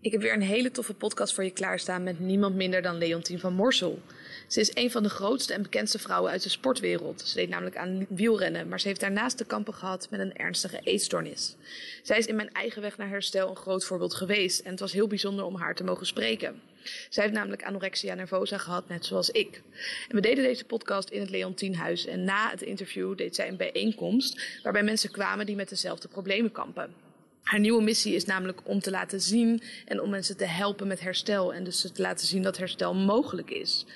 Ik heb weer een hele toffe podcast voor je klaarstaan met niemand minder dan Leontien van Morsel. Ze is een van de grootste en bekendste vrouwen uit de sportwereld. Ze deed namelijk aan wielrennen, maar ze heeft daarnaast te kampen gehad met een ernstige eetstoornis. Zij is in mijn eigen weg naar herstel een groot voorbeeld geweest en het was heel bijzonder om haar te mogen spreken. Zij heeft namelijk anorexia nervosa gehad, net zoals ik. En we deden deze podcast in het Leontienhuis en na het interview deed zij een bijeenkomst waarbij mensen kwamen die met dezelfde problemen kampen. Haar nieuwe missie is namelijk om te laten zien en om mensen te helpen met herstel. En dus te laten zien dat herstel mogelijk is.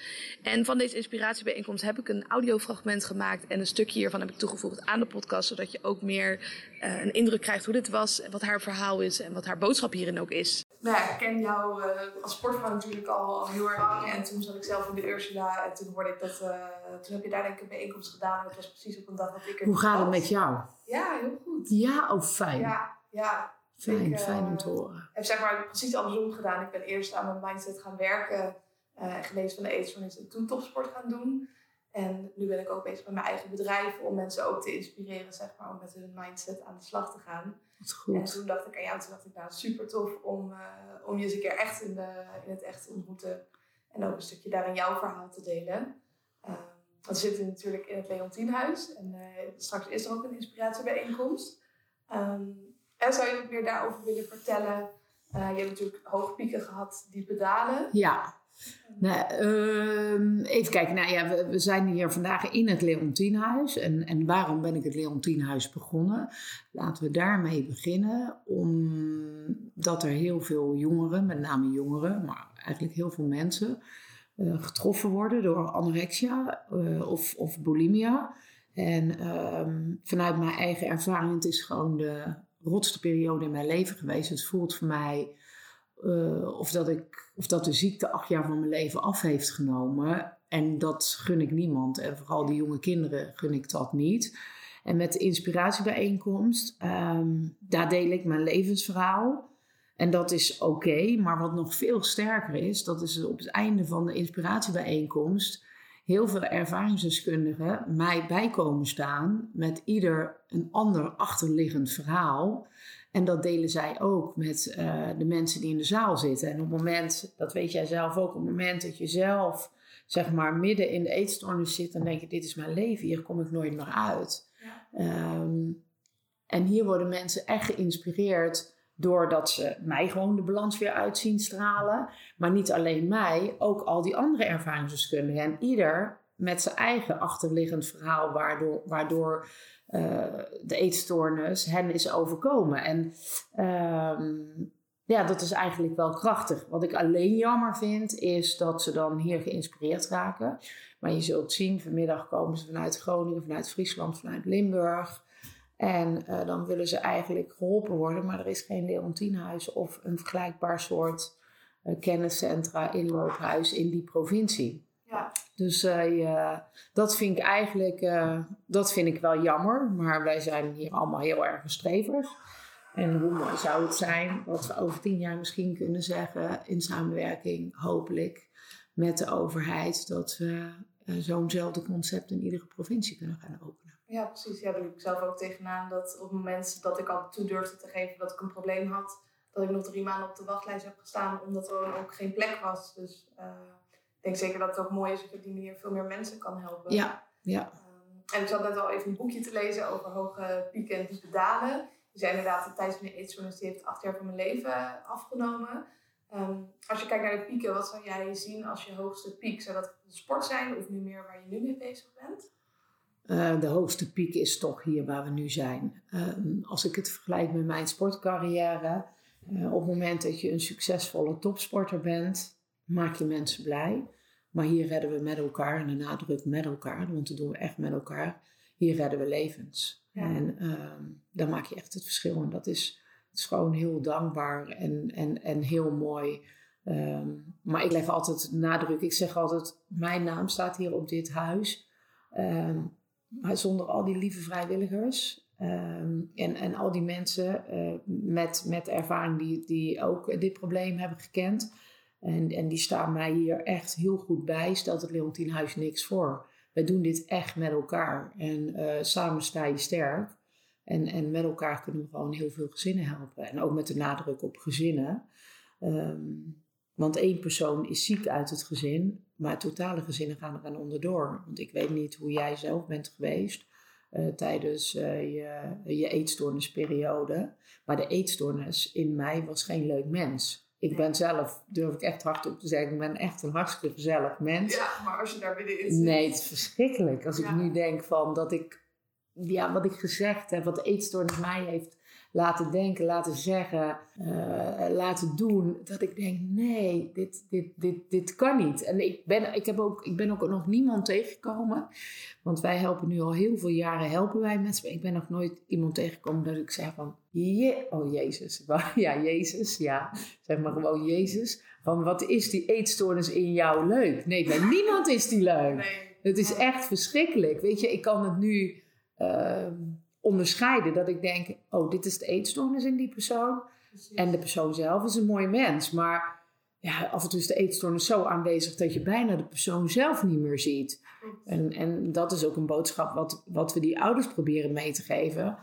En van deze inspiratiebijeenkomst heb ik een audiofragment gemaakt. En een stukje hiervan heb ik toegevoegd aan de podcast. Zodat je ook meer uh, een indruk krijgt hoe dit was. En wat haar verhaal is. En wat haar boodschap hierin ook is. Nou ja, ik ken jou uh, als sportvrouw natuurlijk al, al, heel erg lang. En toen zat ik zelf in de Ursula. En toen hoorde ik dat. Uh, toen heb je daar denk ik een bijeenkomst gedaan. En dat was precies op een dag dat ik er Hoe gaat het met jou? Ja, heel goed. Ja, oh fijn. Ja. Ja, fijn, fijn om te horen. Ik heb zeg maar precies andersom gedaan. Ik ben eerst aan mijn mindset gaan werken uh, en gelezen van de eetstoornis en toen topsport gaan doen. En nu ben ik ook bezig met mijn eigen bedrijf om mensen ook te inspireren, zeg maar, om met hun mindset aan de slag te gaan. Dat goed. En toen dacht ik aan jou, toen dacht ik, nou super tof om, uh, om je eens een keer echt in, de, in het echt te ontmoeten. En ook een stukje daarin jouw verhaal te delen. Uh, want we zitten natuurlijk in het Leontienhuis en straks is er ook een inspiratiebijeenkomst. Um, en zou je ook meer daarover willen vertellen? Uh, je hebt natuurlijk hoge pieken gehad, diepe dalen. Ja. Nou, uh, even kijken. Nou ja, we, zijn hier vandaag in het Leontienhuis. En, en waarom ben ik het Leontienhuis begonnen? Laten we daarmee beginnen. Omdat er heel veel jongeren, met name jongeren, maar eigenlijk heel veel mensen, uh, getroffen worden door anorexia uh, of, of bulimia. En ehm, vanuit mijn eigen ervaring, het is gewoon de rotste periode in mijn leven geweest. Het voelt voor mij uh, of, dat ik, of dat de ziekte acht jaar van mijn leven af heeft genomen. En dat gun ik niemand. En vooral de jonge kinderen gun ik dat niet. En met de inspiratiebijeenkomst, um, daar deel ik mijn levensverhaal. En dat is oké, maar wat nog veel sterker is, dat is op het einde van de inspiratiebijeenkomst heel veel ervaringsdeskundigen mij bijkomen staan met ieder een ander achterliggend verhaal. En dat delen zij ook met uh, de mensen die in de zaal zitten. En op het moment, dat weet jij zelf ook, op het moment dat je zelf zeg maar midden in de eetstoornis zit, dan denk je: dit is mijn leven, hier kom ik nooit meer uit. Ja. Um, en hier worden mensen echt geïnspireerd Doordat ze mij gewoon de balans weer uitzien stralen. Maar niet alleen mij, ook al die andere ervaringsdeskundigen. En ieder met zijn eigen achterliggend verhaal, waardoor, waardoor uh, de eetstoornis hen is overkomen. En um, ja, dat is eigenlijk wel krachtig. Wat ik alleen jammer vind, is dat ze dan hier geïnspireerd raken. Maar je zult zien, vanmiddag komen ze vanuit Groningen, vanuit Friesland, vanuit Limburg. En uh, dan willen ze eigenlijk geholpen worden, maar er is geen Leontienhuis of een vergelijkbaar soort uh, kenniscentra, inloophuis in die provincie. Ja. Dus uh, ja, dat vind ik eigenlijk dat vind ik wel jammer, maar wij zijn hier allemaal heel erg strevers. En hoe mooi zou het zijn wat we over tien jaar misschien kunnen zeggen in samenwerking, hopelijk, met de overheid, dat we zo'nzelfde concept in iedere provincie kunnen gaan openen. Ja, precies. Ja, daar liep ik zelf ook tegenaan. Dat op het moment dat ik al toe durfde te geven dat ik een probleem had, dat ik nog drie maanden op de wachtlijst heb gestaan, omdat er ook geen plek was. Dus uh, ik denk zeker dat het ook mooi is dat je op die manier veel meer mensen kan helpen. Ja, ja. Um, en ik zat net al even een boekje te lezen over hoge pieken en diepe dalen. Je zei inderdaad, de tijdens mijn eetstoornis die heeft acht jaar van mijn leven afgenomen. Um, als je kijkt naar de pieken, wat zou jij zien als je hoogste piek? Zou dat de sport zijn of nu meer waar je nu mee bezig bent? Uh, de hoogste piek is toch hier waar we nu zijn. Uh, als ik het vergelijk met mijn sportcarrière, uh, op het moment dat je een succesvolle topsporter bent, maak je mensen blij. Maar hier redden we met elkaar, en de nadruk met elkaar, want dat doen we echt met elkaar. Hier redden we levens. Ja. En ehm, dan maak je echt het verschil. En dat is, het is gewoon heel dankbaar en, en, en heel mooi. Um, maar ik leg altijd nadruk, ik zeg altijd, mijn naam staat hier op dit huis. Um, maar zonder al die lieve vrijwilligers um, en, en al die mensen uh, met, met ervaring die, die ook dit probleem hebben gekend. En, en die staan mij hier echt heel goed bij. Stelt het Leontienhuis niks voor. Wij doen dit echt met elkaar. En uh, samen sta je sterk. En, en met elkaar kunnen we gewoon heel veel gezinnen helpen. En ook met de nadruk op gezinnen. Ehm, want één persoon is ziek uit het gezin, maar totale gezinnen gaan eraan onderdoor. Want ik weet niet hoe jij zelf bent geweest uh, tijdens uh, je, je eetstoornisperiode. Maar de eetstoornis in mij was geen leuk mens. Ik ben zelf, durf ik echt hardop te zeggen, ik ben echt een hartstikke gezellig mens. Ja, maar als je daar binnenin zit... Nee, het is verschrikkelijk. Als ik nu denk van dat ik, ja, wat ik gezegd heb, wat de eetstoornis mij heeft laten denken, laten zeggen, uh, laten doen. Dat ik denk, nee, dit, dit, dit, dit kan niet. En ik ben, ik, heb ook, ik ben ook nog niemand tegengekomen. Want wij helpen nu al heel veel jaren, helpen wij mensen. Ik ben nog nooit iemand tegengekomen dat ik zeg van, je, oh Jezus. Ja, Jezus, ja. Zeg maar gewoon Jezus. Van, wat is die eetstoornis in jou leuk? Nee, bij niemand is die leuk. Nee. Het is echt verschrikkelijk. Weet je, ik kan het nu... Uh, onderscheiden. Dat ik denk, oh, dit is de eetstoornis in die persoon. En de persoon zelf is een mooi mens. Maar ja, af en toe is de eetstoornis zo aanwezig dat je bijna de persoon zelf niet meer ziet. En, en dat is ook een boodschap wat, wat we die ouders proberen mee te geven.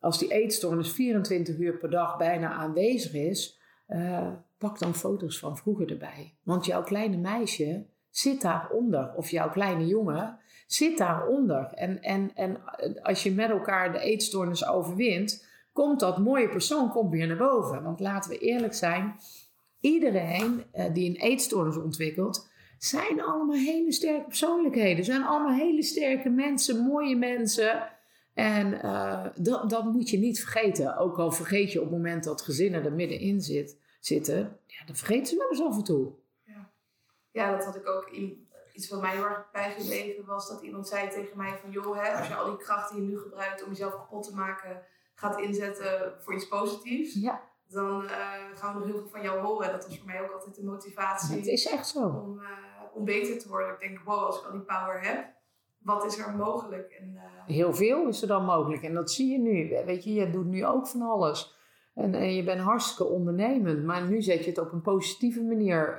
Als die eetstoornis 24 uur per dag bijna aanwezig is, uh, pak dan foto's van vroeger erbij. Want jouw kleine meisje zit daaronder, of jouw kleine jongen zit daaronder. En, en, en als je met elkaar de eetstoornis overwint, komt dat mooie persoon komt weer naar boven. Want laten we eerlijk zijn, iedereen uh, die een eetstoornis ontwikkelt, zijn allemaal hele sterke persoonlijkheden. Zijn allemaal hele sterke mensen, mooie mensen. En uh, dat, dat moet je niet vergeten. Ook al vergeet je op het moment dat gezinnen er middenin zit, zitten, ja, dan vergeten ze wel eens af en toe. Ja, ja dat had ik ook in, iets wat mij heel erg bijgebleven was dat iemand zei tegen mij van joh, hè, als je al die krachten die je nu gebruikt om jezelf kapot te maken gaat inzetten voor iets positiefs, ja. dan uh, gaan we nog heel veel van jou horen. Dat was voor mij ook altijd de motivatie. Het is echt zo. Om, uh, om beter te worden. Ik denk, wow, als ik al die power heb, wat is er mogelijk? En, uh, heel veel is er dan mogelijk. En dat zie je nu. Weet je, je doet nu ook van alles. En, en, je bent hartstikke ondernemend, maar nu zet je het op een positieve manier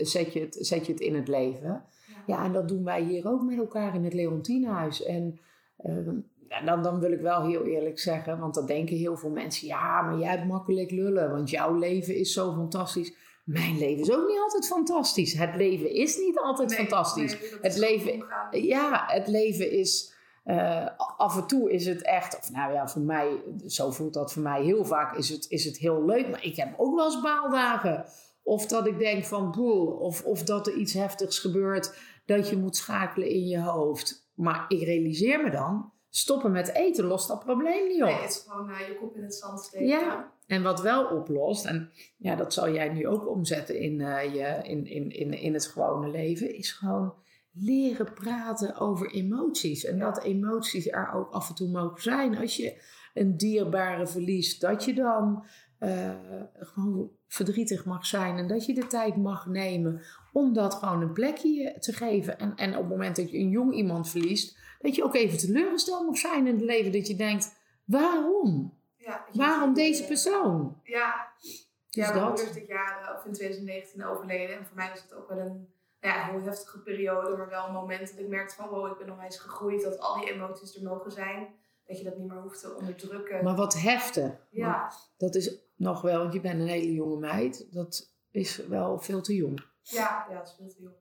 zet je het, zet je het in het leven. Ja, en dat doen wij hier ook met elkaar in het Leontienhuis. En ehm, dan, dan wil ik wel heel eerlijk zeggen, want dat denken heel veel mensen. Ja, maar jij hebt makkelijk lullen, want jouw leven is zo fantastisch. Mijn leven is ook niet altijd fantastisch. Het leven is niet altijd fantastisch. het leven, ja, het leven is. Uh, af en toe is het echt, of nou ja, voor mij, zo voelt dat voor mij heel vaak, is het, is het heel leuk. Maar ik heb ook wel eens baaldagen. Of dat ik denk van boel, of, of dat er iets heftigs gebeurt dat je moet schakelen in je hoofd. Maar ik realiseer me dan, stoppen met eten lost dat probleem niet op. Nee, het is gewoon uh, je kop in het zand steken. Ja, en wat wel oplost, en ja, dat zal jij nu ook omzetten in, uh, je, in, in, in, in het gewone leven, is gewoon leren praten over emoties. En dat emoties er ook af en toe mogen zijn. Als je een dierbare verliest, dat je dan uh, gewoon verdrietig mag zijn en dat je de tijd mag nemen om dat gewoon een plekje te geven. En, en op het moment dat je een jong iemand verliest, dat je ook even teleurgesteld mag zijn in het leven. Dat je denkt, waarom? Ja, waarom deze persoon? Ja, dus ja mijn moeder is dit jaar of in 2019 overleden. En voor mij was het ook wel een ja, heel heftige periode, maar wel een moment dat ik merkte van wow, ik ben nog eens gegroeid, dat al die emoties er mogen zijn. Dat je dat niet meer hoeft te onderdrukken. Maar wat heftig. Ja. dat is nog wel, want je bent een hele jonge meid. Dat is wel veel te jong. Ja, ja, dat is veel te jong.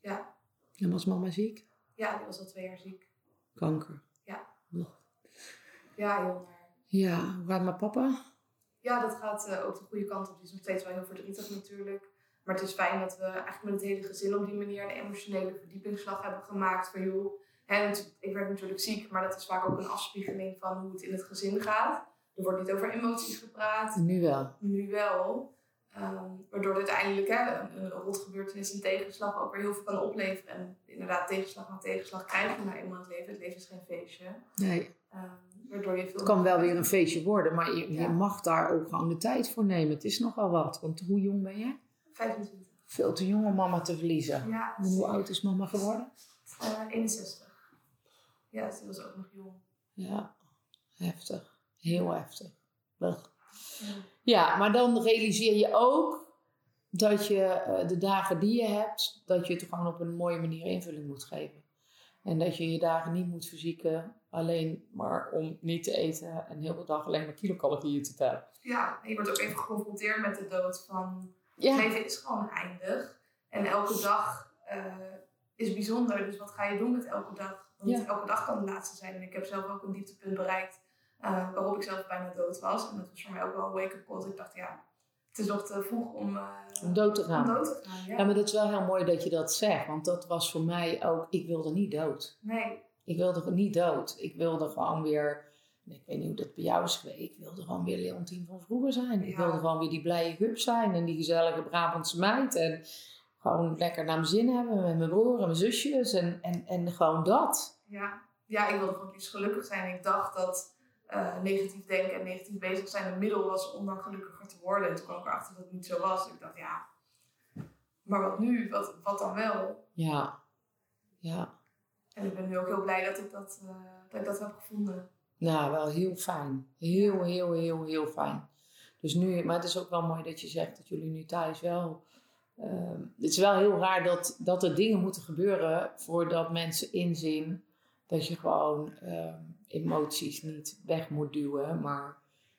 Ja. En was mama ziek? Ja, die was al twee jaar ziek. Kanker? Ja. Ja, heel naar. Ja, waar mijn papa? Ja, dat gaat uh, ook de goede kant op. Die is nog steeds wel heel verdrietig natuurlijk. Maar het is fijn dat we eigenlijk met het hele gezin op die manier een emotionele verdiepingsslag hebben gemaakt. Van joh, ik werd natuurlijk ziek, maar dat is vaak ook een afspiegeling van hoe het in het gezin gaat. Er wordt niet over emoties gepraat. Nu wel. Nu wel. Um, waardoor uiteindelijk hè, een, een rotgebeurtenis, een tegenslag ook weer heel veel kan opleveren. En inderdaad, tegenslag na tegenslag krijg je nou eenmaal het leven. Het leven is geen feestje. Nee. Um, waardoor je veel het kan wel weer een feestje worden, maar je, je, mag daar ook gewoon de tijd voor nemen. Het is nogal wat. Want hoe jong ben je? 25. Veel te jong om mama te verliezen. Ja, hoe oud is mama geworden? Uh, 61. Ja, dus was ook nog jong. Ja, heftig. Heel heftig. Ugh. Ja, maar dan realiseer je ook dat je uh, de dagen die je hebt, dat je het gewoon op een mooie manier invulling moet geven. En dat je je dagen niet moet verzieken alleen maar om niet te eten en heel de dag alleen maar kilocalorieën te tellen. Ja, je wordt ook even geconfronteerd met de dood van Het leven is gewoon eindig. En elke dag uh, is bijzonder. Dus wat ga je doen met elke dag? Want elke dag kan de laatste zijn. En ik heb zelf ook een dieptepunt bereikt uh, waarop ik zelf bijna dood was. En dat was voor mij ook wel een wake-up call. Ik dacht, ja, het is nog te vroeg om, uh, om dood te gaan. Om dood te gaan ja. ja. maar dat is wel heel mooi dat je dat zegt. Want dat was voor mij ook, ik wilde niet dood. Nee. Ik wilde niet dood. Ik wilde gewoon weer ik weet niet hoe dat bij jou is geweest. Ik wilde gewoon weer Leontien van vroeger zijn. Ik wilde gewoon weer die blije gup zijn. En die gezellige Brabantse meid. En gewoon lekker naar mijn zin hebben met mijn broer en mijn zusjes. En, en, en gewoon dat. Ja. ja, ik wilde gewoon iets gelukkig zijn. Ik dacht dat uh, negatief denken en negatief bezig zijn een middel was om dan gelukkiger te worden. En toen kwam ik erachter dat het niet zo was. Ik dacht, ja, maar wat nu? Wat, wat dan wel? Ja, ja. En ik ben nu ook heel blij dat ik dat, uh, dat, ik dat heb gevonden. Nou, wel heel fijn. Heel, heel, heel, heel fijn. Dus nu, maar het is ook wel mooi dat je zegt dat jullie nu thuis wel. Uh, het is wel heel raar dat, dat er dingen moeten gebeuren voordat mensen inzien dat je gewoon uh, emoties niet weg moet duwen, maar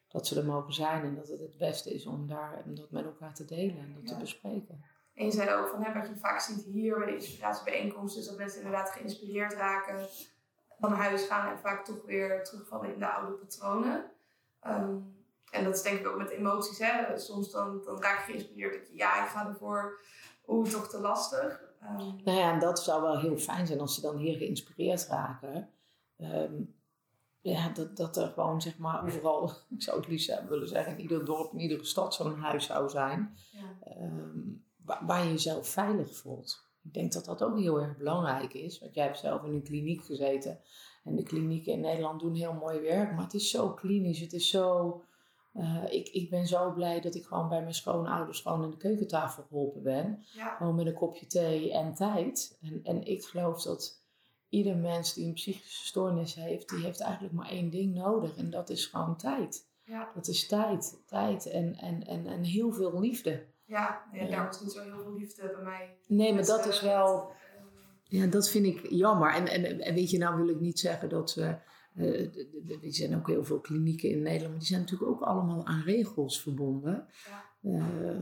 dat ze er mogen zijn en dat het het beste is om, daar, om dat met elkaar te delen en dat te bespreken. En je zei ook van hè, wat je vaak ziet hier bij de inspiratiebijeenkomsten, is dat mensen inderdaad geïnspireerd raken van huis gaan en vaak toch weer terugvallen in de oude patronen. Ehm, en dat is denk ik ook met emoties. Hè? Soms dan, dan raak je geïnspireerd dat je, ja, ik ga ervoor, oeh, toch te lastig. Um, nou ja, en dat zou wel heel fijn zijn als ze dan hier geïnspireerd raken. Ehm, ja, dat, dat er gewoon, zeg maar, overal, ik zou het liefst willen zeggen, in ieder dorp, in iedere stad zo'n huis zou zijn. Ja. waar, waar je jezelf veilig voelt. Ik denk dat dat ook heel erg belangrijk is. Want jij hebt zelf in een kliniek gezeten. En de klinieken in Nederland doen heel mooi werk. Maar het is zo klinisch. Het is zo... Uh, ik, ik ben zo blij dat ik gewoon bij mijn schoonouders gewoon in de keukentafel geholpen ben. Gewoon met een kopje thee en tijd. En, en ik geloof dat ieder mens die een psychische stoornis heeft, die heeft eigenlijk maar één ding nodig. En dat is gewoon tijd. Ja. Dat is tijd. Tijd en, en, en, en heel veel liefde. Ja, ja, daar was niet zo heel veel liefde bij mij. Nee, maar dat is wel. Ja, dat vind ik jammer. En, en, en weet je, nou wil ik niet zeggen dat we. Uh, er zijn ook heel veel klinieken in Nederland, maar die zijn natuurlijk ook allemaal aan regels verbonden. Ja. Uh,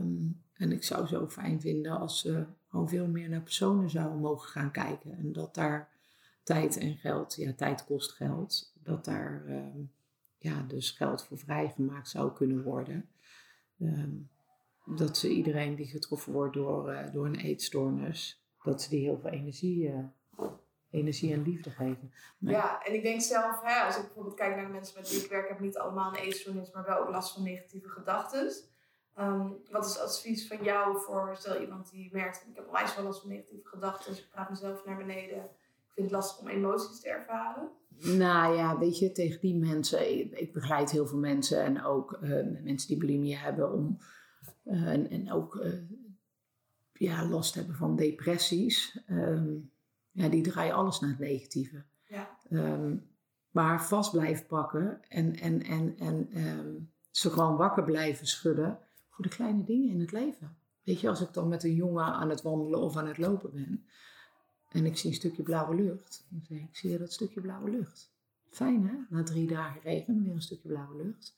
en ik zou zo fijn vinden als ze gewoon veel meer naar personen zouden mogen gaan kijken. En dat daar tijd en geld, ja, tijd kost geld, dat daar uh, ja, dus geld voor vrijgemaakt zou kunnen worden. Ehm, dat ze iedereen die getroffen wordt door, uh, door een eetstoornis, dat ze die heel veel energie, uh, energie en liefde geven. Ja, en ik denk zelf, hè, als ik bijvoorbeeld kijk naar de mensen met wie ik werk, heb niet allemaal een eetstoornis, maar wel ook last van negatieve gedachten. Um, wat is advies van jou voor, stel iemand die merkt, ik heb onwijs wel last van negatieve gedachten, ik praat mezelf naar beneden, ik vind het lastig om emoties te ervaren? Nou ja, weet je, tegen die mensen, ik, ik begeleid heel veel mensen en ook uh, mensen die bulimie hebben om uh, en, en ook uh, ja, last hebben van depressies. Um, ja, die draaien alles naar het negatieve. Ja. Um, maar vast blijven pakken en, en, en, en um, ze gewoon wakker blijven schudden voor de kleine dingen in het leven. Weet je, als ik dan met een jongen aan het wandelen of aan het lopen ben en ik zie een stukje blauwe lucht, dan zeg ik, zie je dat stukje blauwe lucht? Fijn hè, na drie dagen regen weer een stukje blauwe lucht.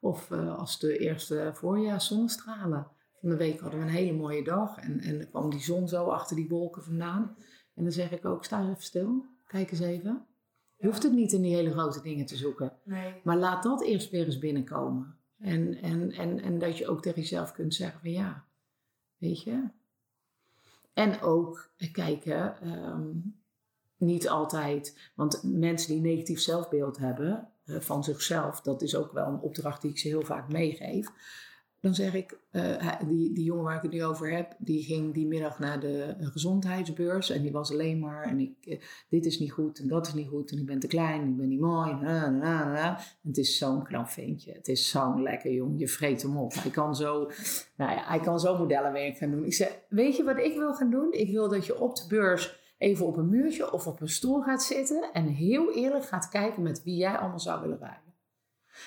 Of uh, als de eerste voorjaars zonnestralen. Van de week hadden we een hele mooie dag en, en er kwam die zon zo achter die wolken vandaan. En dan zeg ik ook, sta even stil, kijk eens even. Je hoeft het niet in die hele grote dingen te zoeken. Nee. Maar laat dat eerst weer eens binnenkomen. En, en, en, en dat je ook tegen jezelf kunt zeggen van ja, weet je. En ook kijken, um, niet altijd, want mensen die negatief zelfbeeld hebben, eh, van zichzelf. Dat is ook wel een opdracht die ik ze heel vaak meegeef. Dan zeg ik, uh, die, die jongen waar ik het nu over heb, die ging die middag naar de gezondheidsbeurs. En die was alleen maar, en ik, uh, dit is niet goed en dat is niet goed. En ik ben te klein, ik ben niet mooi. Na. het is zo'n knap ventje. Het is zo'n lekker jong, je vreet hem op. Hij kan zo, nou ja, hij kan zo modellenwerk gaan doen. Ik zeg, weet je wat ik wil gaan doen? Ik wil dat je op de beurs even op een muurtje of op een stoel gaat zitten en heel eerlijk gaat kijken met wie jij allemaal zou willen rijden.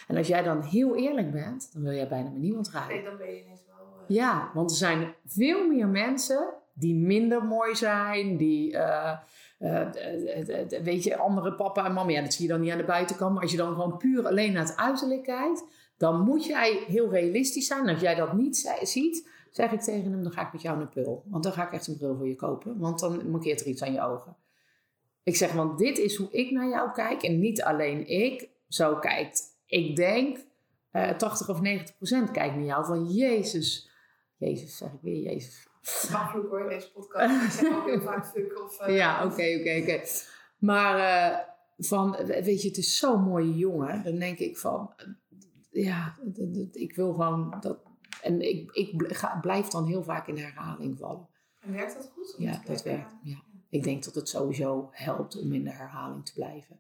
En als jij dan heel eerlijk bent, dan wil jij bijna met niemand rijden. Nee, dan ben je ineens wel... Uh... Ja, want er zijn veel meer mensen die minder mooi zijn, die... Uh, uh, weet je, andere papa en mama, ja, dat zie je dan niet aan de buitenkant. Maar als je dan gewoon puur alleen naar het uiterlijk kijkt, dan moet jij heel realistisch zijn. Als jij dat niet ziet, zeg ik tegen hem, dan ga ik met jou naar Pul. Want dan ga ik echt een bril voor je kopen. Want dan mankeert er iets aan je ogen. Ik zeg, want dit is hoe ik naar jou kijk. En niet alleen ik zo kijkt. Ik denk, uh, 80 of 90 procent kijkt naar jou van Jezus. Jezus, zeg ik weer Jezus. Makkelijk hoor, deze podcast. Ik zeg ook heel vaak fuck of... Uh, ja, oké, oké, oké. Maar uh, van, weet je, het is zo'n mooie jongen. Dan denk ik van, ja, ik wil gewoon dat... En ik, ik blijf dan heel vaak in herhaling vallen. En werkt dat goed? Ja, dat werkt, ja. Ik denk dat het sowieso helpt om in de herhaling te blijven.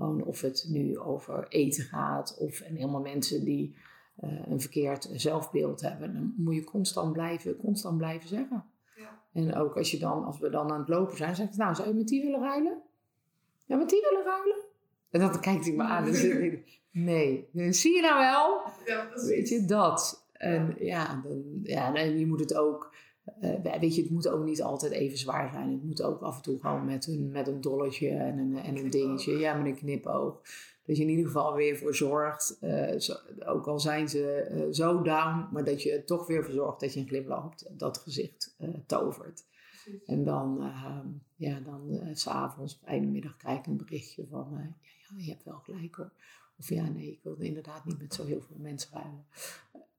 Gewoon of het nu over eten gaat of en helemaal mensen die uh, een verkeerd zelfbeeld hebben. Dan moet je constant blijven, constant blijven zeggen. Ja. En ook als je dan, als we dan aan het lopen zijn, zegt nou, zou je met die willen ruilen? Ja, met die willen ruilen? En dan kijkt hij me aan en zegt nee, zie je nou wel? Ja, Weet je, dat. En ja, dan, ja, en je moet het ook uh, weet je, het moet ook niet altijd even zwaar zijn. Het moet ook af en toe gewoon met een, met een dolletje en een, en een dingetje. Ja, met een knipoog. Dat je in ieder geval weer voor zorgt, uh, zo, ook al zijn ze uh, zo down, maar dat je toch weer voor zorgt dat je een glimlach op dat gezicht tovert. Precies. En dan, ehm, ja, dan s'avonds of einde middag krijg ik een berichtje van, ja, ja, je hebt wel gelijk hoor. Of ja, nee, ik wilde inderdaad niet met zo heel veel mensen ruilen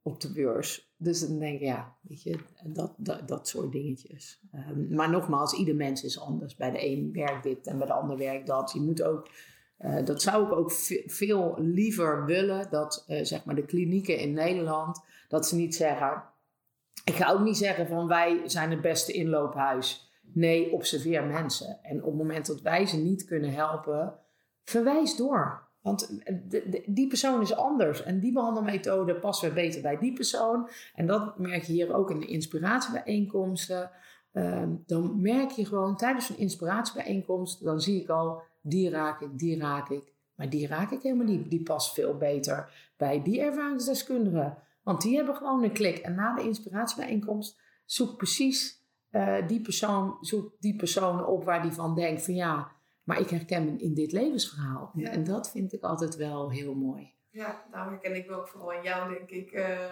op de beurs. Dus dan denk ik, ja, weet je, dat, dat, dat soort dingetjes. Um, maar nogmaals, ieder mens is anders. Bij de een werkt dit en bij de ander werkt dat. Je moet ook, uh, dat zou ik ook veel liever willen, dat uh, zeg maar de klinieken in Nederland, dat ze niet zeggen, ik ga ook niet zeggen van wij zijn het beste inloophuis. Nee, observeer mensen. En op het moment dat wij ze niet kunnen helpen, verwijs door. Want die persoon is anders en die behandelmethode past weer beter bij die persoon. En dat merk je hier ook in de inspiratiebijeenkomsten. Um, dan merk je gewoon tijdens een inspiratiebijeenkomst, dan zie ik al, die raak ik, die raak ik. Maar die raak ik helemaal niet. Die past veel beter bij die ervaringsdeskundigen. Want die hebben gewoon een klik. En na de inspiratiebijeenkomst zoek precies uh, die persoon, zoek die persoon op waar die van denkt van ja, maar ik herken me in dit levensverhaal. En dat vind ik altijd wel heel mooi. Ja, nou herken ik wel ook vooral in jou, denk ik. Uh,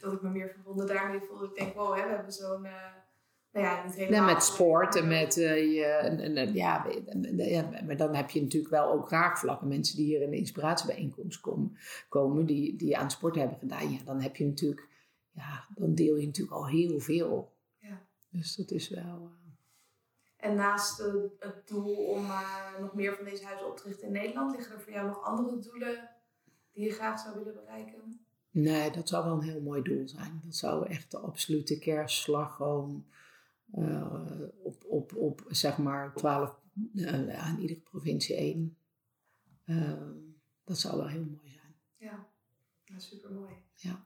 dat ik me meer verbonden daarmee voel. Ik denk, wow, hè, we hebben zo'n... Uh, nou ja, niet helemaal... met sport en met uh, je... En, en, ja, ja, maar dan heb je natuurlijk wel ook raakvlakken. Mensen die hier in de inspiratiebijeenkomst komen, komen die, die aan sport hebben gedaan. Ja, dan heb je natuurlijk... Ja, dan deel je natuurlijk al heel veel. Ja. Dus dat is wel... En naast het doel om uh, nog meer van deze huizen op te richten in Nederland, liggen er voor jou nog andere doelen die je graag zou willen bereiken? Nee, dat zou wel een heel mooi doel zijn. Dat zou echt de absolute kerstslagroom uh, op, op, op zeg maar 12, uh, aan iedere provincie één. dat zou wel heel mooi zijn. Ja, ja super mooi. Ja.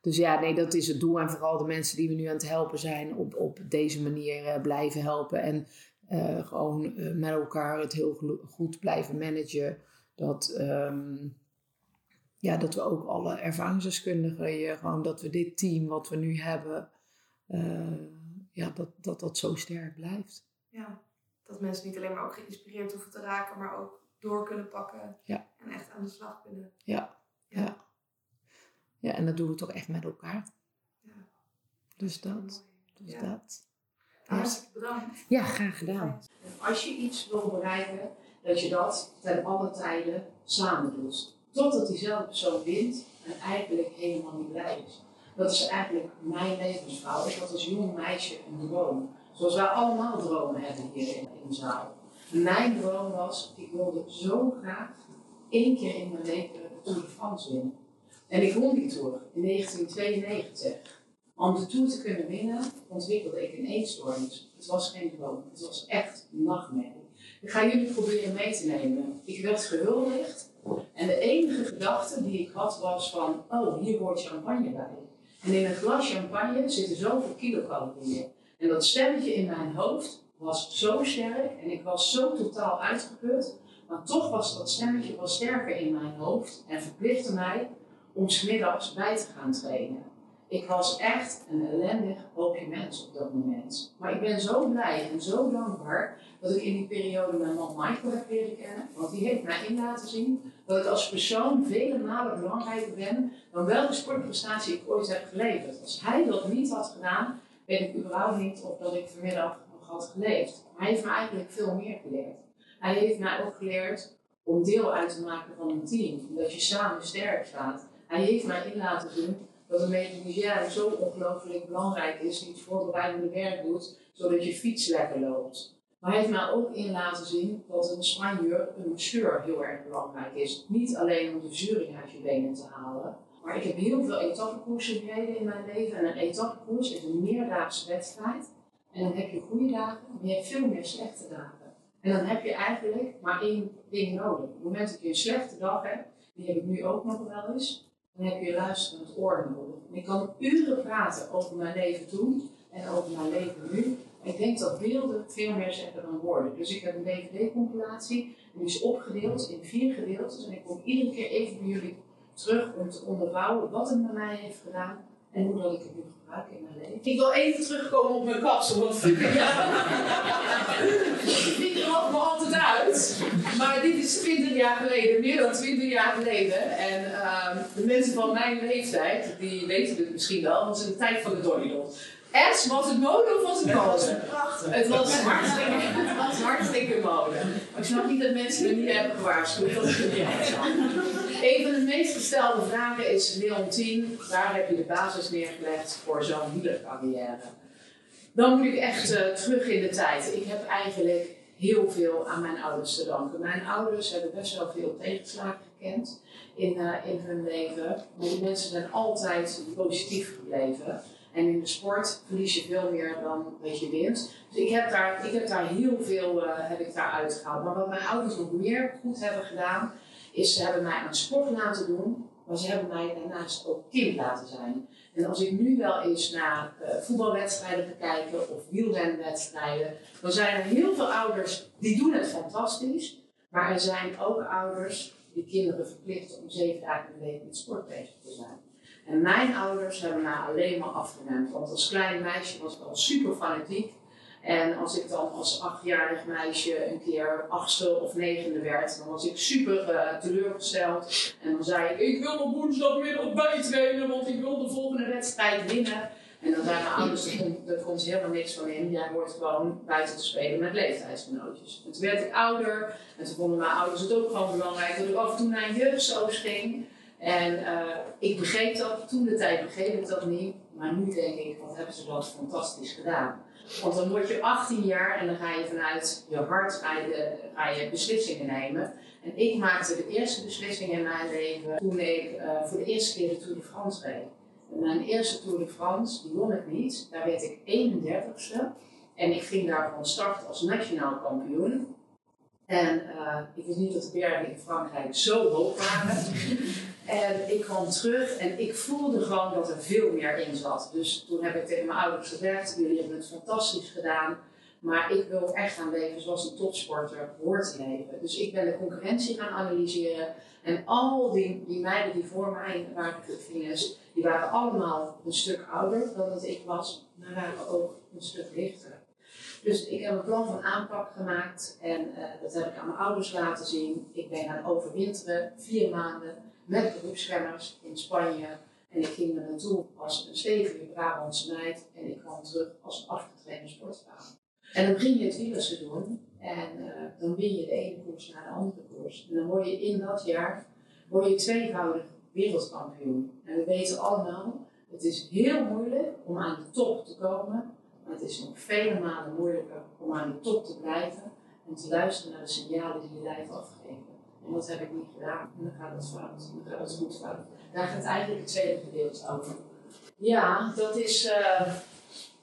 Dus ja, nee, dat is het doel. En vooral de mensen die we nu aan het helpen zijn, op, op deze manier uh, blijven helpen. En uh, gewoon uh, met elkaar het heel goed blijven managen. Dat, um, ja, dat we ook alle ervaringsdeskundigen, gewoon dat we dit team wat we nu hebben, ja, dat, dat dat zo sterk blijft. Ja, dat mensen niet alleen maar ook geïnspireerd hoeven te raken, maar ook door kunnen pakken ja. en echt aan de slag kunnen. ja. ja. ja. Ja, en dat doen we toch echt met elkaar. Ja. Dus dat. Dus ja. dat. Hartstikke bedankt. Ja, graag gedaan. Als je iets wil bereiken, dat je dat ten alle tijden samen doet. Totdat diezelfde persoon wint en eigenlijk helemaal niet blij is. Dat is eigenlijk mijn levensverhaal. Ik had als jong meisje een droom. Zoals wij allemaal dromen hebben hier in, in de zaal. Mijn droom was, ik wilde zo graag één keer in mijn leven de Tour de France winnen. En ik won die Tour in 1992. Om de Tour te kunnen winnen, ontwikkelde ik een eetstoornis. Het was geen droom, het was echt een nachtmerrie. Ik ga jullie proberen mee te nemen. Ik werd gehuldigd en de enige gedachte die ik had was van, oh, hier hoort champagne bij. En in een glas champagne zitten zoveel kilocalorieën. En dat stemmetje in mijn hoofd was zo sterk en ik was zo totaal uitgeput. Maar toch was dat stemmetje wel sterker in mijn hoofd en verplichtte mij om smiddags bij te gaan trainen. Ik was echt een ellendig hoopje mens op dat moment. Maar ik ben zo blij en zo dankbaar dat ik in die periode mijn man Michael heb leren kennen. Want die heeft mij in laten zien dat ik als persoon vele malen belangrijker ben dan welke sportprestatie ik ooit heb geleverd. Als hij dat niet had gedaan, weet ik überhaupt niet of dat ik vanmiddag nog had geleefd. Maar hij heeft me eigenlijk veel meer geleerd. Hij heeft mij ook geleerd om deel uit te maken van een team, dat je samen sterk staat. Hij heeft mij in laten zien dat een mechanicien zo ongelooflijk belangrijk is, die het voorbereidende werk doet, zodat je fiets lekker loopt. Maar hij heeft mij ook in laten zien dat een soigneur, een masseur, heel erg belangrijk is. Niet alleen om de zuring uit je benen te halen, maar ik heb heel veel etappekoersen gereden in mijn leven. En een etappekoers is een meerdaagse wedstrijd. En dan heb je goede dagen, maar je hebt veel meer slechte dagen. En dan heb je eigenlijk maar één ding nodig. Op het moment dat je een slechte dag hebt, die heb ik nu ook nog wel eens, dan heb je luisterend oor nodig. Ik kan uren praten over mijn leven toen en over mijn leven nu. Ik denk dat beelden veel meer zeggen dan woorden. Dus ik heb een DVD-compilatie, die is opgedeeld in vier gedeeltes. En ik kom iedere keer even bij jullie terug om te onderbouwen wat het met mij heeft gedaan en hoe dat ik het nu gebruik in mijn leven. Ik wil even terugkomen op mijn kapsel, want ja, ik er me altijd uit. Maar dit is 20 jaar geleden, meer dan 20 jaar geleden. En uh, de mensen van mijn leeftijd, die weten het misschien wel, want het is de tijd van de Dolly S, was het mode of was het mode? Het was hartstikke, het was hartstikke mode. Maar ik snap niet dat mensen er niet hebben gewaarschuwd. Dat is Een van de meest gestelde vragen is, Leontien, waar heb je de basis neergelegd voor zo'n wielercarrière? Dan moet ik echt uh, terug in de tijd. Ik heb eigenlijk heel veel aan mijn ouders te danken. Mijn ouders hebben best wel veel tegenslagen gekend in, uh, in hun leven. Maar die mensen zijn altijd positief gebleven. En in de sport verlies je veel meer dan dat je wint. Dus ik heb daar, ik heb daar heel veel uh, heb ik daar uitgehaald. Maar wat mijn ouders nog meer goed hebben gedaan, is ze hebben mij aan sport laten doen, maar ze hebben mij daarnaast ook kind laten zijn. En als ik nu wel eens naar uh, voetbalwedstrijden ga kijken of wielrenwedstrijden, dan zijn er heel veel ouders die doen het fantastisch. Maar er zijn ook ouders die kinderen verplichten om zeven dagen de week met sport bezig te zijn. En mijn ouders hebben mij alleen maar afgeremd. Want als klein meisje was ik al super fanatiek. En als ik dan als achtjarig meisje een keer achtste of negende werd, dan was ik super uh, teleurgesteld. En dan zei ik, ik wil op woensdagmiddag bijtrainen, want ik wil de volgende wedstrijd winnen. En dan zeiden mijn ouders, er komt helemaal niks van in. Jij hoort gewoon buiten te spelen met leeftijdsgenootjes. En toen werd ik ouder en toen vonden mijn ouders het ook gewoon belangrijk dat ik af en toe naar een jeugdsoos ging. En uh, ik begreep dat, toen de tijd begreep ik dat niet. Maar nu denk ik, wat hebben ze dat fantastisch gedaan. Want dan word je 18 jaar en dan ga je vanuit je hart ga je, ga je beslissingen nemen. En ik maakte de eerste beslissing in mijn leven toen ik uh, voor de eerste keer de Tour de France reed. Mijn eerste Tour de France, die won ik niet. Daar werd ik 31ste. En ik ging daar van start als nationaal kampioen. En uh, ik wist niet dat de bergen in Frankrijk zo hoog waren. En ik kwam terug en ik voelde gewoon dat er veel meer in zat. Dus toen heb ik tegen mijn ouders gezegd: jullie hebben het fantastisch gedaan. Maar ik wil echt gaan leven zoals een topsporter hoort te leven. Dus ik ben de concurrentie gaan analyseren. En al die, die meiden die voor mij waren finish, die waren allemaal een stuk ouder dan dat ik was, maar waren ook een stuk lichter. Dus ik heb een plan van aanpak gemaakt en uh, dat heb ik aan mijn ouders laten zien. Ik ben gaan overwinteren, vier maanden met beroepsrenners in Spanje. En ik ging er naartoe als een stevige Brabantse meid en ik kwam terug als afgetrainde sportvrouw. En dan begin je het wielrennen doen en uh, dan win je de ene koers naar de andere koers. En dan word je in dat jaar word je tweevoudig wereldkampioen. En we weten allemaal, het is heel moeilijk om aan de top te komen, maar het is nog vele malen moeilijker om aan de top te blijven en te luisteren naar de signalen die je lijf afgeven. En dat heb ik niet gedaan. En dan gaat het fout. Dan gaat het goed fout. Daar gaat eigenlijk het tweede gedeelte over. Ja, dat is uh,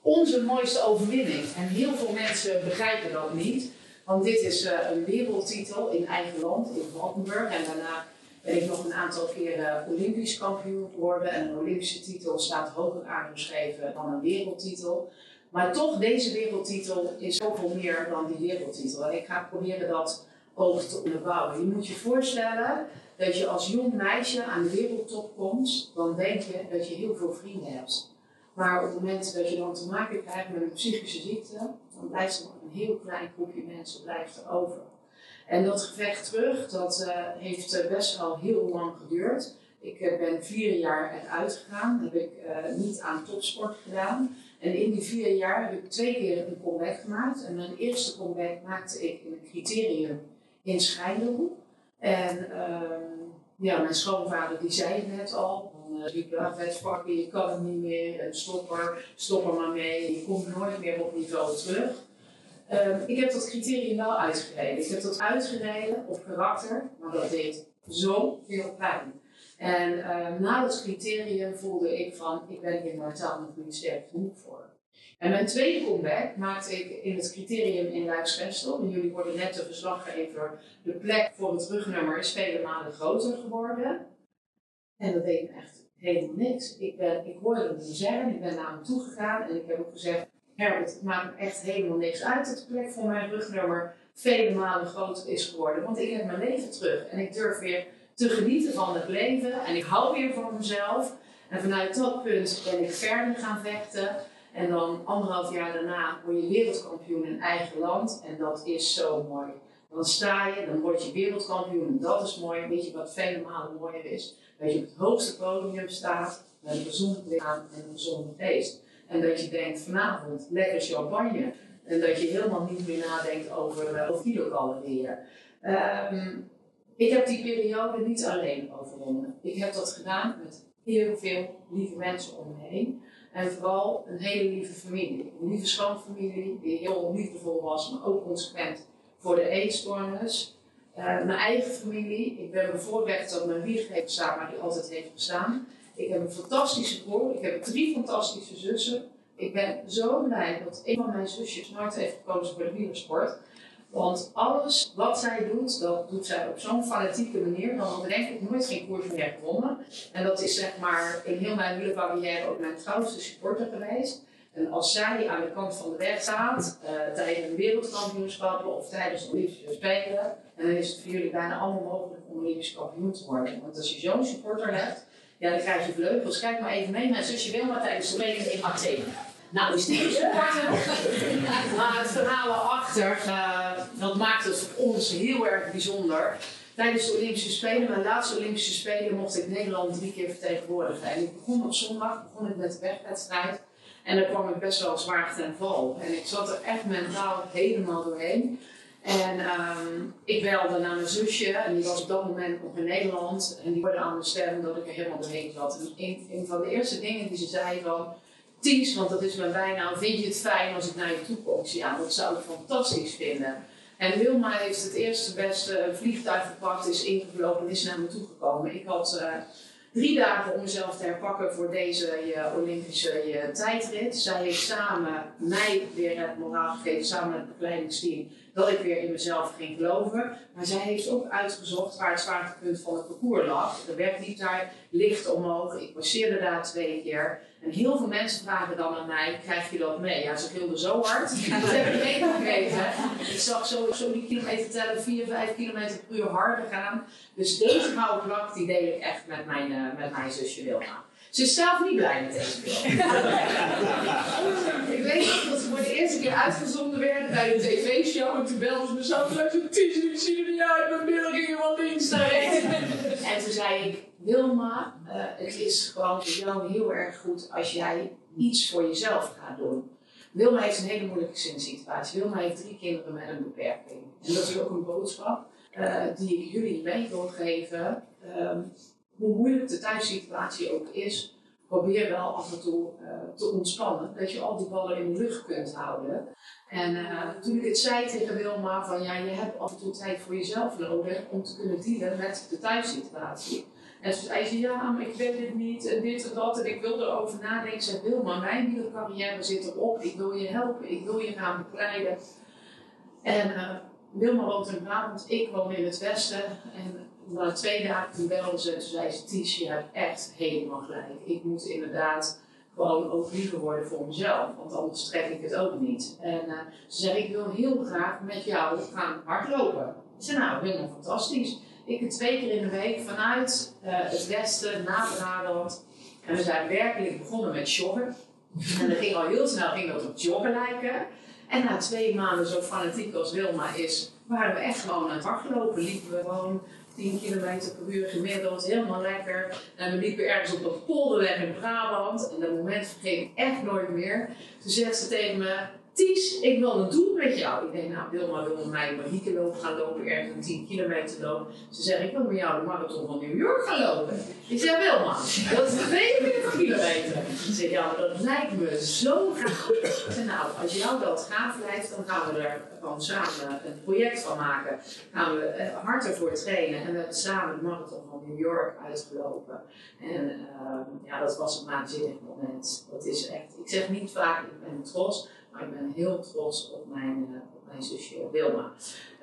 onze mooiste overwinning. En heel veel mensen begrijpen dat niet. Want dit is uh, een wereldtitel in eigen land, in Valkenburg. En daarna ben ik nog een aantal keren Olympisch kampioen geworden. En een Olympische titel staat hoger aangeschreven dan een wereldtitel. Maar toch, deze wereldtitel is zoveel meer dan die wereldtitel. En ik ga proberen dat ook te onderbouwen. Je moet je voorstellen dat je als jong meisje aan de wereldtop komt, dan denk je dat je heel veel vrienden hebt. Maar op het moment dat je dan te maken krijgt met een psychische ziekte, dan blijft er nog een heel klein groepje mensen blijft er over. En dat gevecht terug, dat uh, heeft best wel heel lang geduurd. Ik ben vier jaar eruit gegaan, heb ik niet aan topsport gedaan. En in die vier jaar heb ik twee keer een comeback gemaakt. En mijn eerste comeback maakte ik in een criterium in Schijndel. En ehm, ja, mijn schoonvader die zei het net al. Uh, je pakken, je kan het niet meer. Stop er, stop er maar mee. Je komt nooit meer op niveau terug. Um, ik heb dat criterium wel uitgereden. Ik heb dat uitgereden op karakter, maar dat deed zoveel pijn. En uh, na dat criterium voelde ik van, ik ben hier mentaal nog niet sterk genoeg voor. En mijn tweede comeback maakte ik in het criterium in Luiksvestel. Jullie worden net de verslaggever. De plek voor het rugnummer is vele malen groter geworden. En dat deed me echt helemaal niks. Ik, ben, ik hoorde hem zeggen, ik ben naar hem toegegaan en ik heb ook gezegd: Herbert, het maakt echt helemaal niks uit dat de plek voor mijn rugnummer vele malen groter is geworden. Want ik heb mijn leven terug en ik durf weer te genieten van het leven en ik hou weer van mezelf. En vanuit dat punt ben ik verder gaan vechten. En dan anderhalf jaar daarna word je wereldkampioen in eigen land. En dat is zo mooi. Dan sta je, dan word je wereldkampioen en dat is mooi. Weet je wat vele malen mooier is? Dat je op het hoogste podium staat met een gezond lichaam en een gezonde geest. En dat je denkt vanavond lekker champagne. En dat je helemaal niet meer nadenkt over, uh. Um, ik heb die periode niet alleen overwonnen. Ik heb dat gedaan met heel veel lieve mensen om me heen. En vooral een hele lieve familie. Een lieve schoonfamilie die heel liefdevol was, maar ook consequent voor de eetstoornis. Uh, mijn eigen familie. Ik ben bevoorrecht dat mijn wieg heeft bestaan, maar die altijd heeft bestaan. Ik heb een fantastische broer. Ik heb drie fantastische zussen. Ik ben zo blij dat een van mijn zusjes nooit heeft gekozen voor de wielersport. Want alles wat zij doet, dat doet zij op zo'n fanatieke manier. Dan denk ik nooit geen koers meer gewonnen. En dat is zeg maar in heel mijn wielercarrière ook mijn trouwste supporter geweest. En als zij aan de kant van de weg staat, uh, tijdens een wereldkampioenschappen of tijdens de Olympische Spelen, en dan is het voor jullie bijna allemaal mogelijk om Olympisch kampioen te worden. Want als je zo'n supporter hebt, ja, dan krijg je vleugels. Kijk maar even mee, mijn zusje Wilma tijdens de Spelen in Athene. Nou, is die supporter. maar het verhaal erachter, uh, dat maakt het voor ons heel erg bijzonder. Tijdens de Olympische Spelen, mijn laatste Olympische Spelen, mocht ik Nederland drie keer vertegenwoordigen. En ik begon op zondag begon ik met de wegwedstrijd. En daar kwam ik best wel zwaar ten val. En ik zat er echt mentaal helemaal doorheen. En um, ik belde naar mijn zusje, en die was op dat moment nog in Nederland. En die hoorde aan de stem dat ik er helemaal doorheen zat. En een, een van de eerste dingen die ze zei van Ties, want dat is mijn bijnaam, vind je het fijn als ik naar je toe kom? Ja, dat zou ik fantastisch vinden. En Wilma heeft het eerste beste vliegtuig gepakt, is ingevlogen en is naar me toegekomen. Ik had uh, drie dagen om mezelf te herpakken voor deze Olympische tijdrit. Zij heeft samen mij weer het moraal gegeven, samen met het begeleidingsteam, dat ik weer in mezelf ging geloven. Maar zij heeft ook uitgezocht waar het zwaartepunt van het parcours lag. De weg liep daar licht omhoog. Ik passeerde daar twee keer. En heel veel mensen vragen dan aan mij, krijg je dat mee? Ja, ze gilden zo hard, dat heb ik meegekregen. Ik zag zo, zo die kilometer tellen, 4, 5 kilometer per uur harder gaan. Dus deze gouden plak, die deel ik echt met mijn, uh, met mijn zusje Wilma. Ze is zelf niet blij met deze film. ik weet nog dat ze voor de eerste keer uitgezonden werden bij de tv-show. En toen belden ze me zo terug. Ik zie er niet uit, mijn billen gingen wel links naar rechts. en toen zei ik, Wilma, uh, het is gewoon voor jou heel erg goed als jij iets voor jezelf gaat doen. Wilma heeft een hele moeilijke gezinssituatie. Wilma heeft drie kinderen met een beperking. En dat is ook een boodschap uh, die ik jullie mee wil geven. Um, hoe moeilijk de thuissituatie ook is, probeer wel af en toe uh, te ontspannen. Dat je al die ballen in de lucht kunt houden. En uh, toen ik het zei tegen Wilma, van ja, je hebt af en toe tijd voor jezelf nodig om te kunnen dealen met de thuissituatie. En toen zei ze, ja, maar ik weet het niet, en dit en dat, en ik wil erover nadenken. Ik zei, Wilma, mijn wielercarrière zit erop, ik wil je helpen, ik wil je gaan begeleiden. En uh, Wilma woont in Brabant, ik woon in het Westen. En na twee dagen belde ze, zei ze, Ties, je hebt echt helemaal gelijk. Ik moet inderdaad gewoon ook liever worden voor mezelf, want anders trek ik het ook niet. En uh, ze zei, ik wil heel graag met jou gaan hardlopen. Ik zei, nou, helemaal fantastisch. Ik twee keer in de week vanuit uh, het westen naar Brabant. En we zijn werkelijk begonnen met joggen. En dat ging al heel snel ging dat op joggen lijken. En na twee maanden zo fanatiek als Wilma is, waren we echt gewoon aan het hardlopen. Liepen we gewoon 10 kilometer per uur gemiddeld, helemaal lekker. En we liepen ergens op een polderweg in Brabant. En dat moment vergeet ik echt nooit meer. Toen zegt ze tegen me, Ties, ik wil een doel met jou. Ik denk, nou, Wilma wil met mij een lopen gaan lopen, ergens een 10 kilometer lopen. Ze zegt, ik wil met jou de marathon van New York gaan lopen. Ik zeg, Wilma, dat is 42 kilometer. Ze zegt, ja, dat lijkt me zo zeg, nou, als jou dat gaaf lijkt, dan gaan we er gewoon samen een project van maken. Gaan we eh, harder voor trainen. En we hebben samen de marathon van New York uitgelopen. En uh, ja, dat was een waanzinnig moment. Dat is echt, ik zeg niet vaak, ik ben trots. Ik ben heel trots op mijn, uh, op mijn zusje Wilma.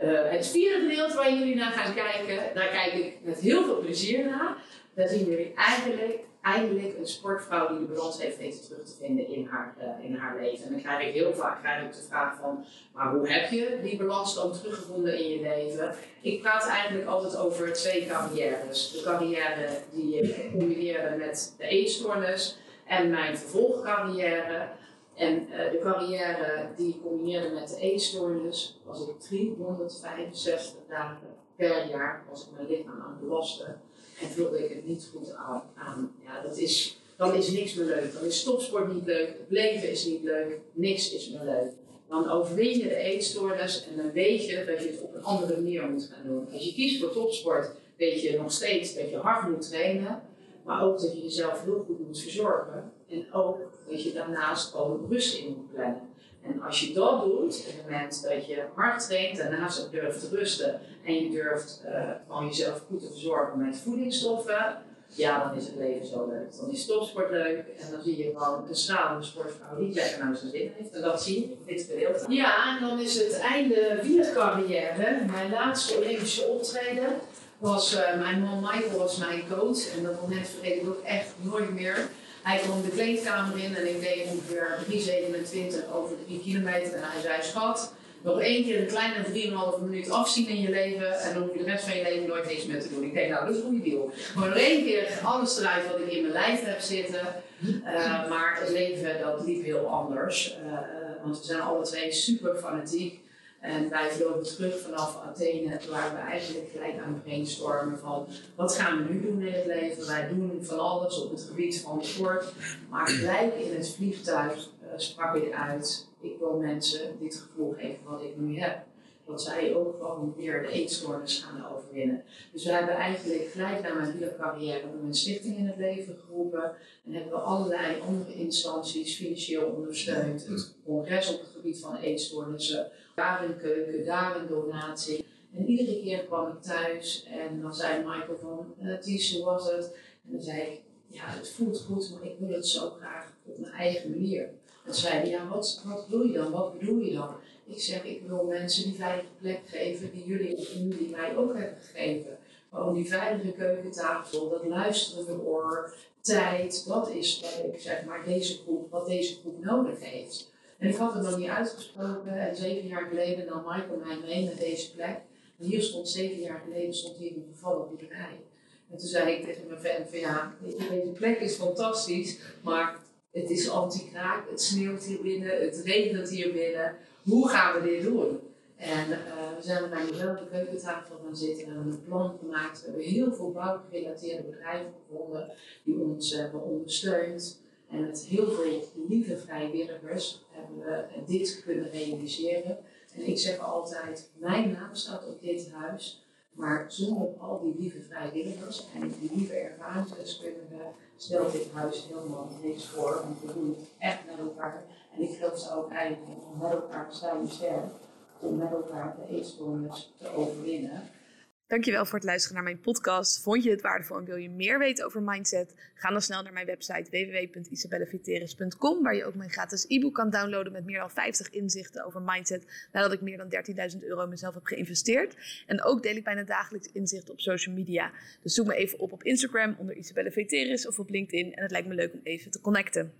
Uh, het vierde gedeelte waar jullie naar gaan kijken, daar kijk ik met heel veel plezier naar. Daar zien jullie eigenlijk, eigenlijk een sportvrouw die de balans heeft weten terug te vinden in haar, uh, in haar leven. En dan krijg ik heel vaak krijg ik de vraag van, maar hoe heb je die balans dan teruggevonden in je leven? Ik praat eigenlijk altijd over twee carrières. De carrière die ik combineerde met de eetstoornis en mijn vervolgcarrière. En uh, de carrière die combineerde met de eetstoornis, was ik 365 dagen per jaar was ik mijn lichaam aan het belasten. En voelde ik het niet goed aan. aan. Ja, dat is, dan is niks meer leuk. Dan is topsport niet leuk, het leven is niet leuk, niks is meer leuk. Dan overwin je de eetstoornis en dan weet je dat je het op een andere manier moet gaan doen. Als je kiest voor topsport, weet je nog steeds dat je hard moet trainen, maar ook dat je jezelf heel goed moet verzorgen. En ook dat je daarnaast gewoon rust in moet plannen. En als je dat doet, op het moment dat je hard traint, daarnaast ook durft te rusten en je durft uh, jezelf goed te verzorgen met voedingsstoffen, ja, dan is het leven zo leuk. Dan is topsport leuk en dan zie je gewoon een stralende sportvrouw die lekker naar zijn zin heeft. En dat zie je in dit gedeelte. Ja, en dan is het einde wielercarrière. Mijn laatste Olympische optreden was, uh, mijn man Michael was mijn coach. En dat moment vergeet ik ook echt nooit meer. Hij kwam de kleedkamer in en ik deed ongeveer 3,27 over 3 kilometer. En hij zei, schat, nog één keer een kleine 3,5 minuut afzien in je leven. En dan hoef je de rest van je leven nooit niks meer te doen. Ik denk, nou, dat is een goede deal. Maar nog één keer alles eruit wat ik in mijn lijf heb zitten. Uh, maar het leven, dat liep heel anders. Uh, want we zijn alle twee super fanatiek. En wij vlogen terug vanaf Athene. Waren we eigenlijk gelijk aan brainstormen van wat gaan we nu doen in het leven. Wij doen van alles op het gebied van sport. Maar gelijk in het vliegtuig uh, sprak ik uit. Ik wil mensen dit gevoel geven wat ik nu heb. Dat zij ook gewoon weer de eetstoornis gaan overwinnen. Dus we hebben eigenlijk gelijk na mijn wielercarrière een stichting in het leven geroepen. En hebben we allerlei andere instanties financieel ondersteund. Het congres op het gebied van eetstoornissen daar een keuken, daar een donatie. En iedere keer kwam ik thuis en dan zei Michael van, uh, Ties, hoe was het? En dan zei ik, ja, het voelt goed, maar ik wil het zo graag op mijn eigen manier. En zei hij, ja, wat, wat je dan? Wat bedoel je dan? Ik zeg, ik wil mensen die veilige plek geven die jullie of jullie mij ook hebben gegeven. Gewoon die veilige keukentafel, dat luisterende oor, tijd, dat is ik zeg maar deze groep, wat deze groep nodig heeft. En ik had het nog niet uitgesproken. En zeven jaar geleden nam Michael mij mee naar deze plek. En hier stond zeven jaar geleden stond hier een gevallen boerderij. En toen zei ik tegen mijn fan van ja, deze plek is fantastisch, maar het is anti-kraak, het sneeuwt hier binnen, het regent hier binnen. Hoe gaan we dit doen? En uh, we zijn bij dezelfde keukentafel gaan zitten en hebben een plan gemaakt. We hebben heel veel bouwgerelateerde bedrijven gevonden die ons hebben ondersteund. En met heel veel lieve vrijwilligers hebben we dit kunnen realiseren. En ik zeg altijd, mijn naam staat op dit huis. Maar zonder al die lieve vrijwilligers en die lieve ervaringsdeskundigen stelt dit huis helemaal niks voor. Want we doen het echt met elkaar. En ik geloof ze ook eigenlijk, met elkaar staan we sterk om met elkaar de eetstoornis te overwinnen. Dankjewel voor het luisteren naar mijn podcast. Vond je het waardevol en wil je meer weten over mindset? Ga dan snel naar mijn website www.isabelleviteris.com waar je ook mijn gratis e-book kan downloaden met meer dan 50 inzichten over mindset nadat ik meer dan 13.000 euro in mezelf heb geïnvesteerd. En ook deel ik bijna dagelijks inzichten op social media. Dus zoek me even op op Instagram onder Isabelle Veteris of op LinkedIn en het lijkt me leuk om even te connecten.